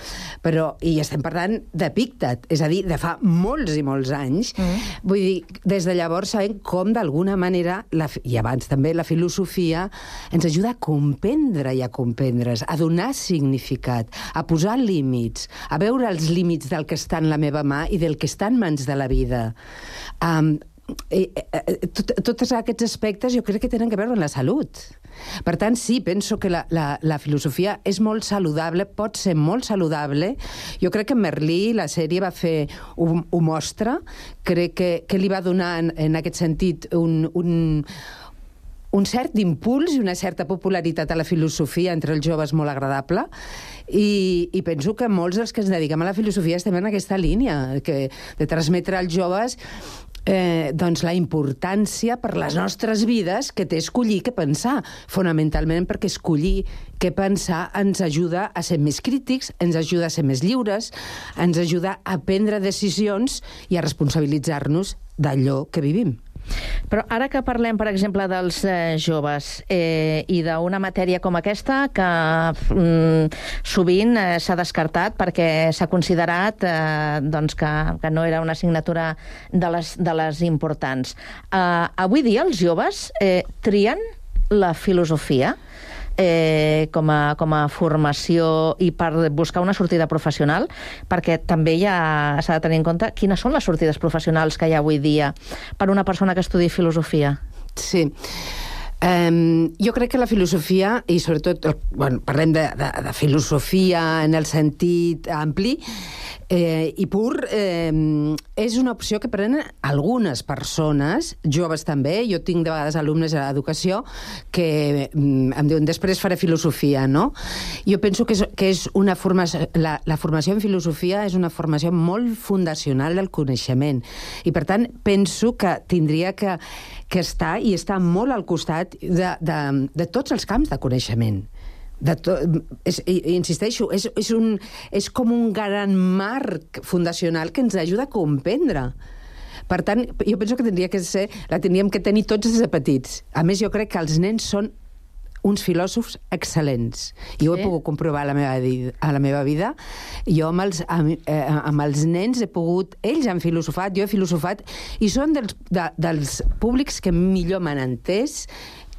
però, i estem parlant d'Epíctet, és a dir, de fa molts i molts anys. Mm. Vull dir, des de llavors sabem com d'alguna manera, la, i abans també, la filosofia ens ajuda a comprendre i a comprendre's, a donar significat, a posar límits, a veure els límits del que està en la meva mà i del que està en mans de la vida. Um, eh, eh, tot, tots aquests aspectes jo crec que tenen que veure amb la salut. Per tant, sí, penso que la, la, la filosofia és molt saludable, pot ser molt saludable. Jo crec que Merlí, la sèrie, va fer, ho, ho mostra, crec que, que li va donar, en, en aquest sentit, un, un, un cert impuls i una certa popularitat a la filosofia entre els joves molt agradable i, i penso que molts dels que ens dediquem a la filosofia estem en aquesta línia, que, de transmetre als joves eh, doncs la importància per les nostres vides que té escollir què pensar, fonamentalment perquè escollir què pensar ens ajuda a ser més crítics, ens ajuda a ser més lliures, ens ajuda a prendre decisions i a responsabilitzar-nos d'allò que vivim. Però ara que parlem, per exemple, dels eh, joves eh, i d'una matèria com aquesta que mm, sovint eh, s'ha descartat perquè s'ha considerat eh, doncs que, que no era una assignatura de les, de les importants. Eh, avui dia els joves eh, trien la filosofia? Eh, com, a, com a formació i per buscar una sortida professional, perquè també ja s'ha de tenir en compte quines són les sortides professionals que hi ha avui dia per una persona que estudi filosofia. Sí. Um, jo crec que la filosofia, i sobretot, bueno, parlem de, de, de filosofia en el sentit ampli, eh, i pur eh, és una opció que prenen algunes persones, joves també, jo tinc de vegades alumnes a l'educació que mm, em diuen després faré filosofia, no? Jo penso que és, que és una formació, la, la formació en filosofia és una formació molt fundacional del coneixement i per tant penso que tindria que, que estar i estar molt al costat de, de, de tots els camps de coneixement de to, és, insisteixo, és, és, un, és com un gran marc fundacional que ens ajuda a comprendre. Per tant, jo penso que tindria que ser, la tindríem que tenir tots des de petits. A més, jo crec que els nens són uns filòsofs excel·lents. I ho he pogut comprovar a la meva, a la meva vida. Jo amb els, amb, eh, amb els nens he pogut... Ells han filosofat, jo he filosofat, i són dels, de, dels públics que millor m'han entès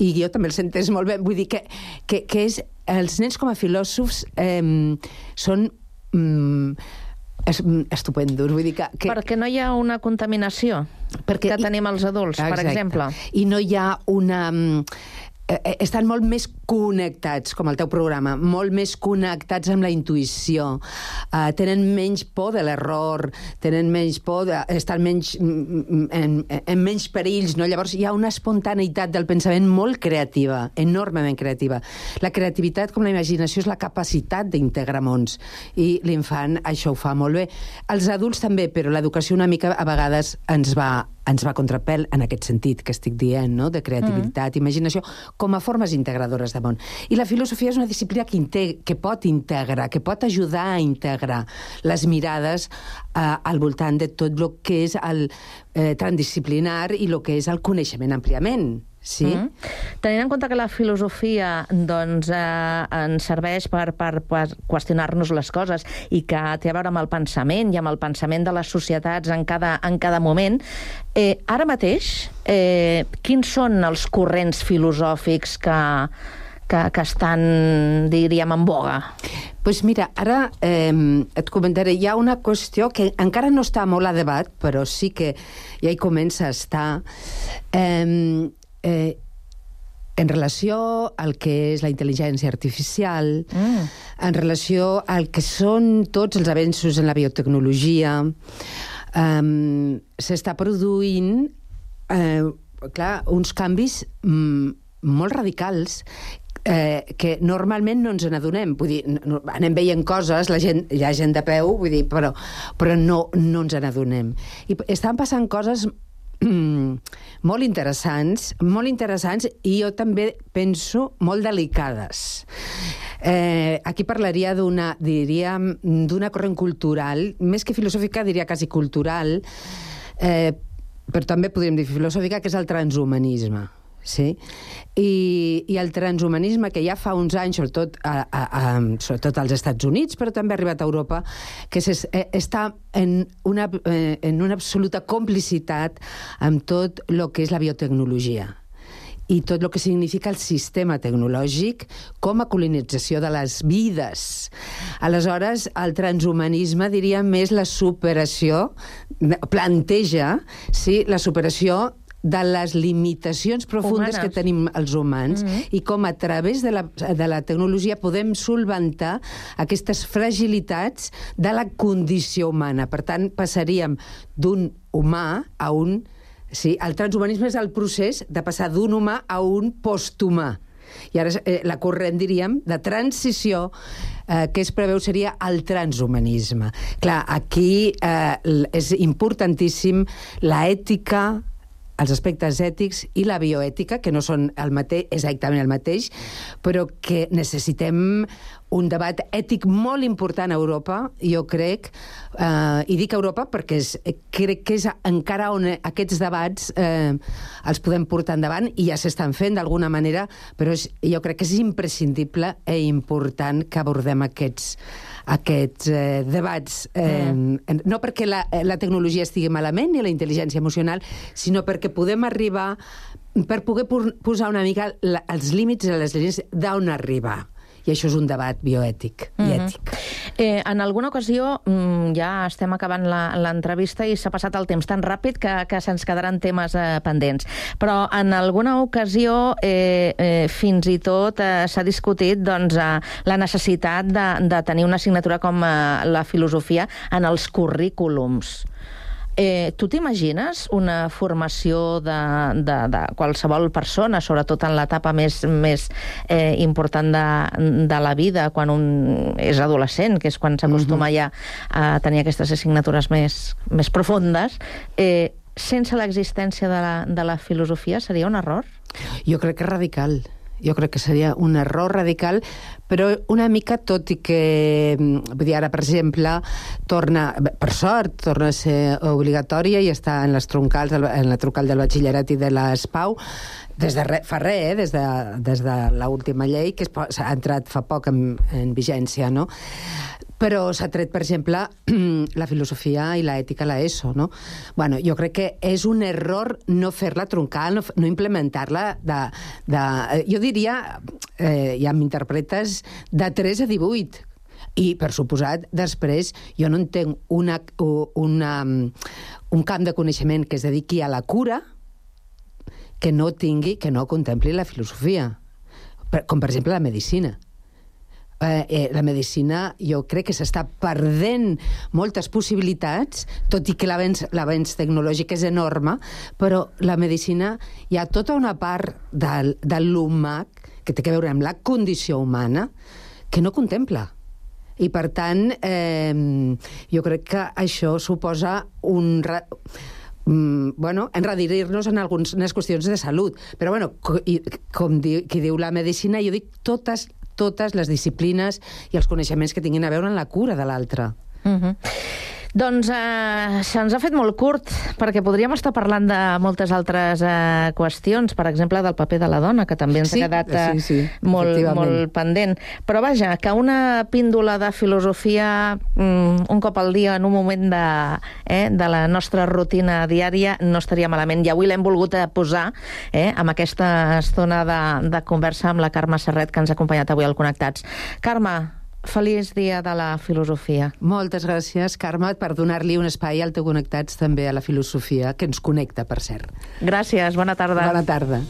i jo també els entès molt bé. Vull dir que, que, que és, els nens com a filòsofs eh, són... Mm, estupendos. Vull dir que, que... Perquè no hi ha una contaminació Perquè, que tenim els adults, exacte. per exemple. I no hi ha una eh, eh, estan molt més connectats, com el teu programa, molt més connectats amb la intuïció, uh, tenen menys por de l'error, tenen menys por, de, estan menys, mm, mm, en, en menys perills, no? Llavors hi ha una espontaneïtat del pensament molt creativa, enormement creativa. La creativitat, com la imaginació, és la capacitat d'integrar mons, i l'infant això ho fa molt bé. Els adults també, però l'educació una mica a vegades ens va ens va contrapel en aquest sentit que estic dient, no? de creativitat, mm. imaginació, com a formes integradores de món. I la filosofia és una disciplina que, integ que pot integrar, que pot ajudar a integrar les mirades eh, al voltant de tot el que és el eh, transdisciplinar i el que és el coneixement àmpliament. Sí. Mm -hmm. Tenint en compte que la filosofia doncs, eh, ens serveix per, per, per qüestionar-nos les coses i que té a veure amb el pensament i amb el pensament de les societats en cada, en cada moment, eh, ara mateix, eh, quins són els corrents filosòfics que, que, que estan, diríem, en boga? Pues mira, ara eh, et comentaré, hi ha una qüestió que encara no està molt a debat, però sí que ja hi comença a estar. Eh, eh, en relació al que és la intel·ligència artificial, mm. en relació al que són tots els avenços en la biotecnologia, um, s'està produint eh, clar, uns canvis mm, molt radicals eh, que normalment no ens n'adonem. Vull dir, no, anem veient coses, la gent, hi ha gent de peu, vull dir, però, però no, no ens n'adonem. I estan passant coses molt interessants, molt interessants i jo també penso molt delicades. Eh, aquí parlaria d'una, diríem, d'una corrent cultural, més que filosòfica, diria quasi cultural, eh, però també podríem dir filosòfica, que és el transhumanisme. Sí? I, I el transhumanisme, que ja fa uns anys, sobretot, a, a, a, sobretot als Estats Units, però també ha arribat a Europa, que es, eh, està en una, eh, en una absoluta complicitat amb tot el que és la biotecnologia i tot el que significa el sistema tecnològic com a colonització de les vides. Aleshores, el transhumanisme diria més la superació planteja sí, la superació de les limitacions profundes Humanes. que tenim els humans Mhm. i com a través de la, de la tecnologia podem solventar aquestes fragilitats de la condició humana. Per tant, passaríem d'un humà a un... Sí, el transhumanisme és el procés de passar d'un humà a un posthumà. I ara eh, la corrent, diríem, de transició eh, que es preveu seria el transhumanisme. Clar, aquí eh, és importantíssim la ètica, els aspectes ètics i la bioètica, que no són el mateix, exactament el mateix, però que necessitem un debat ètic molt important a Europa, jo crec, eh, i dic Europa perquè és, crec que és encara on aquests debats eh, els podem portar endavant i ja s'estan fent d'alguna manera, però és, jo crec que és imprescindible i important que abordem aquests, aquests eh, debats. Eh, mm. No perquè la, la tecnologia estigui malament ni la intel·ligència emocional, sinó perquè podem arribar per poder posar una mica la, els límits i les línies d'on arribar. I això és un debat bioètic i Mhm. ètic. Eh, en alguna ocasió, mm, ja estem acabant la- l'entrevista i s'ha passat el temps tan ràpid que, que se'ns quedaran temes eh, pendents. Però en alguna ocasió, eh, eh, fins i tot, eh, s'ha discutit doncs, eh, la necessitat de, de tenir una assignatura com eh, la filosofia en els currículums. Eh, tu t'imagines una formació de, de, de qualsevol persona, sobretot en l'etapa més, més eh, important de, de la vida, quan un és adolescent, que és quan s'acostuma ja a tenir aquestes assignatures més, més profundes, eh, sense l'existència de, la, de la filosofia seria un error? Jo crec que és radical. Jo crec que seria un error radical, però una mica, tot i que, mm, vull dir, ara, per exemple, torna, per sort, torna a ser obligatòria i està en les troncals, en la troncal del batxillerat i de l'ESPAU, des de re, fa res, eh? des de, des de l'última llei, que s'ha entrat fa poc en, en vigència, no? Però s'ha tret, per exemple, la filosofia i l'ètica a l'ESO, no? Bueno, jo crec que és un error no fer-la troncal, no, no implementar-la de, de... eh, Jo diria, eh, ja m'interpretes, de 3 a 18. I, per suposat, després jo no entenc una, una, un camp de coneixement que es dediqui a la cura que no tingui, que no contempli la filosofia. Com, per exemple, la medicina eh, eh, la medicina jo crec que s'està perdent moltes possibilitats, tot i que l'avenç tecnològic és enorme, però la medicina hi ha tota una part del, de l'humà que té a veure amb la condició humana que no contempla. I, per tant, eh, jo crec que això suposa un... Mm, bueno, enredirir-nos en algunes qüestions de salut. Però, bueno, co i, com di qui diu la medicina, jo dic totes, totes les disciplines i els coneixements que tinguin a veure en la cura de l'altre. Uh -huh. Doncs eh, se'ns ha fet molt curt, perquè podríem estar parlant de moltes altres eh, qüestions, per exemple, del paper de la dona, que també ens Sí, ha quedat eh, sí, sí, molt, molt pendent. Però vaja, que una píndola de filosofia mm, un cop al dia en un moment de, eh, de la nostra rutina diària no estaria malament. I avui l'hem volgut eh, posar eh, amb aquesta estona de, de conversa amb la Carme Serret, que ens ha acompanyat avui al Connectats. Carme, feliç dia de la filosofia. Moltes gràcies, Carme, per donar-li un espai al teu Connectats també a la filosofia, que ens connecta, per cert. Gràcies, bona tarda. Bona tarda.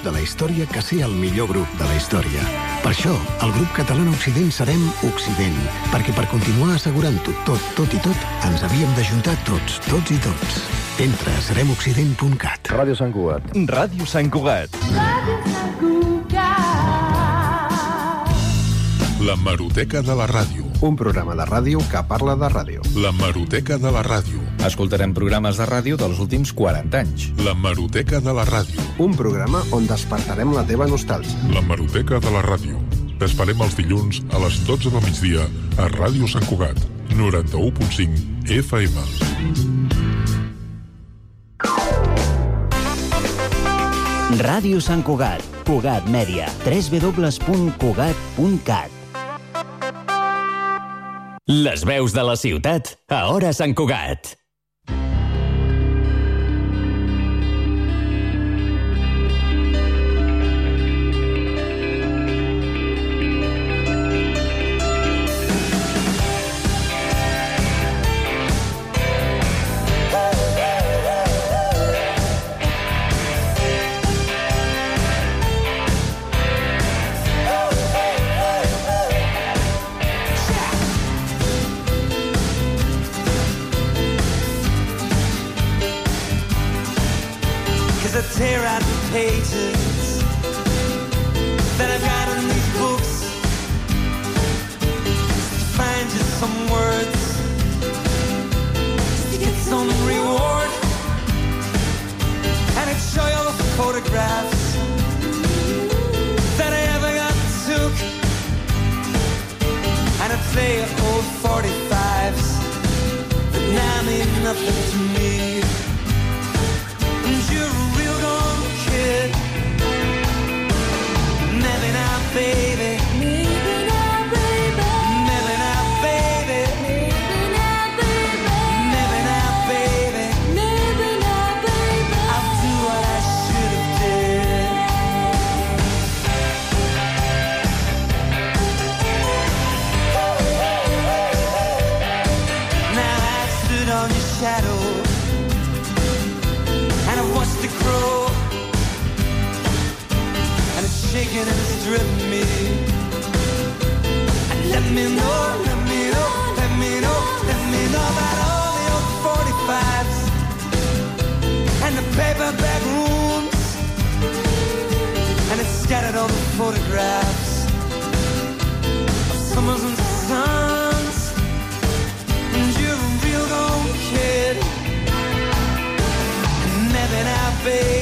Grup de la història que ser el millor grup de la història. Per això, el grup català Occident serem Occident, perquè per continuar assegurant-ho tot, tot i tot, ens havíem d'ajuntar tots, tots i tots. Entra a seremoccident.cat. Ràdio Sant Cugat. Ràdio Sant Cugat. La Maroteca de la Ràdio. Un programa de ràdio que parla de ràdio. La Maroteca de la Ràdio. Escoltarem programes de ràdio dels últims 40 anys. La Maroteca de la Ràdio. Un programa on despertarem la teva nostàlgia. La Maroteca de la Ràdio. T'esperem els dilluns a les 12 del migdia a Ràdio Sant Cugat, 91.5 FM. Ràdio Sant Cugat, Cugat Mèdia, www.cugat.cat les veus de la ciutat a Hora Sant Cugat. nothing to me. And it's shaking and it's driven me. And let me know, let me know, let me know Let me know about all the old 45s And the paperback rooms. And it's scattered all the photographs Of summers and face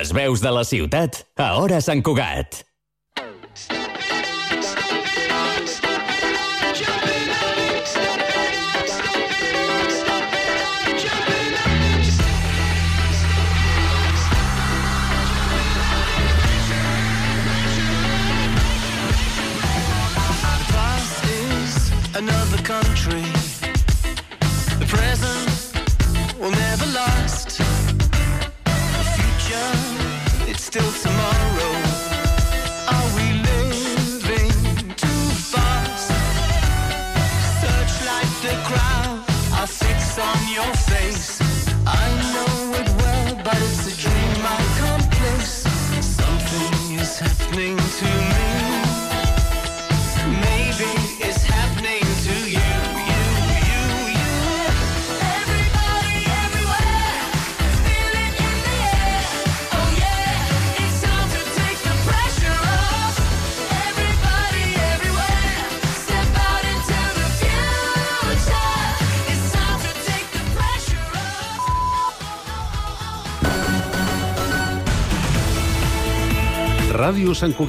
Les veus de la ciutat a Hora Sant Cugat. Sant Cugat.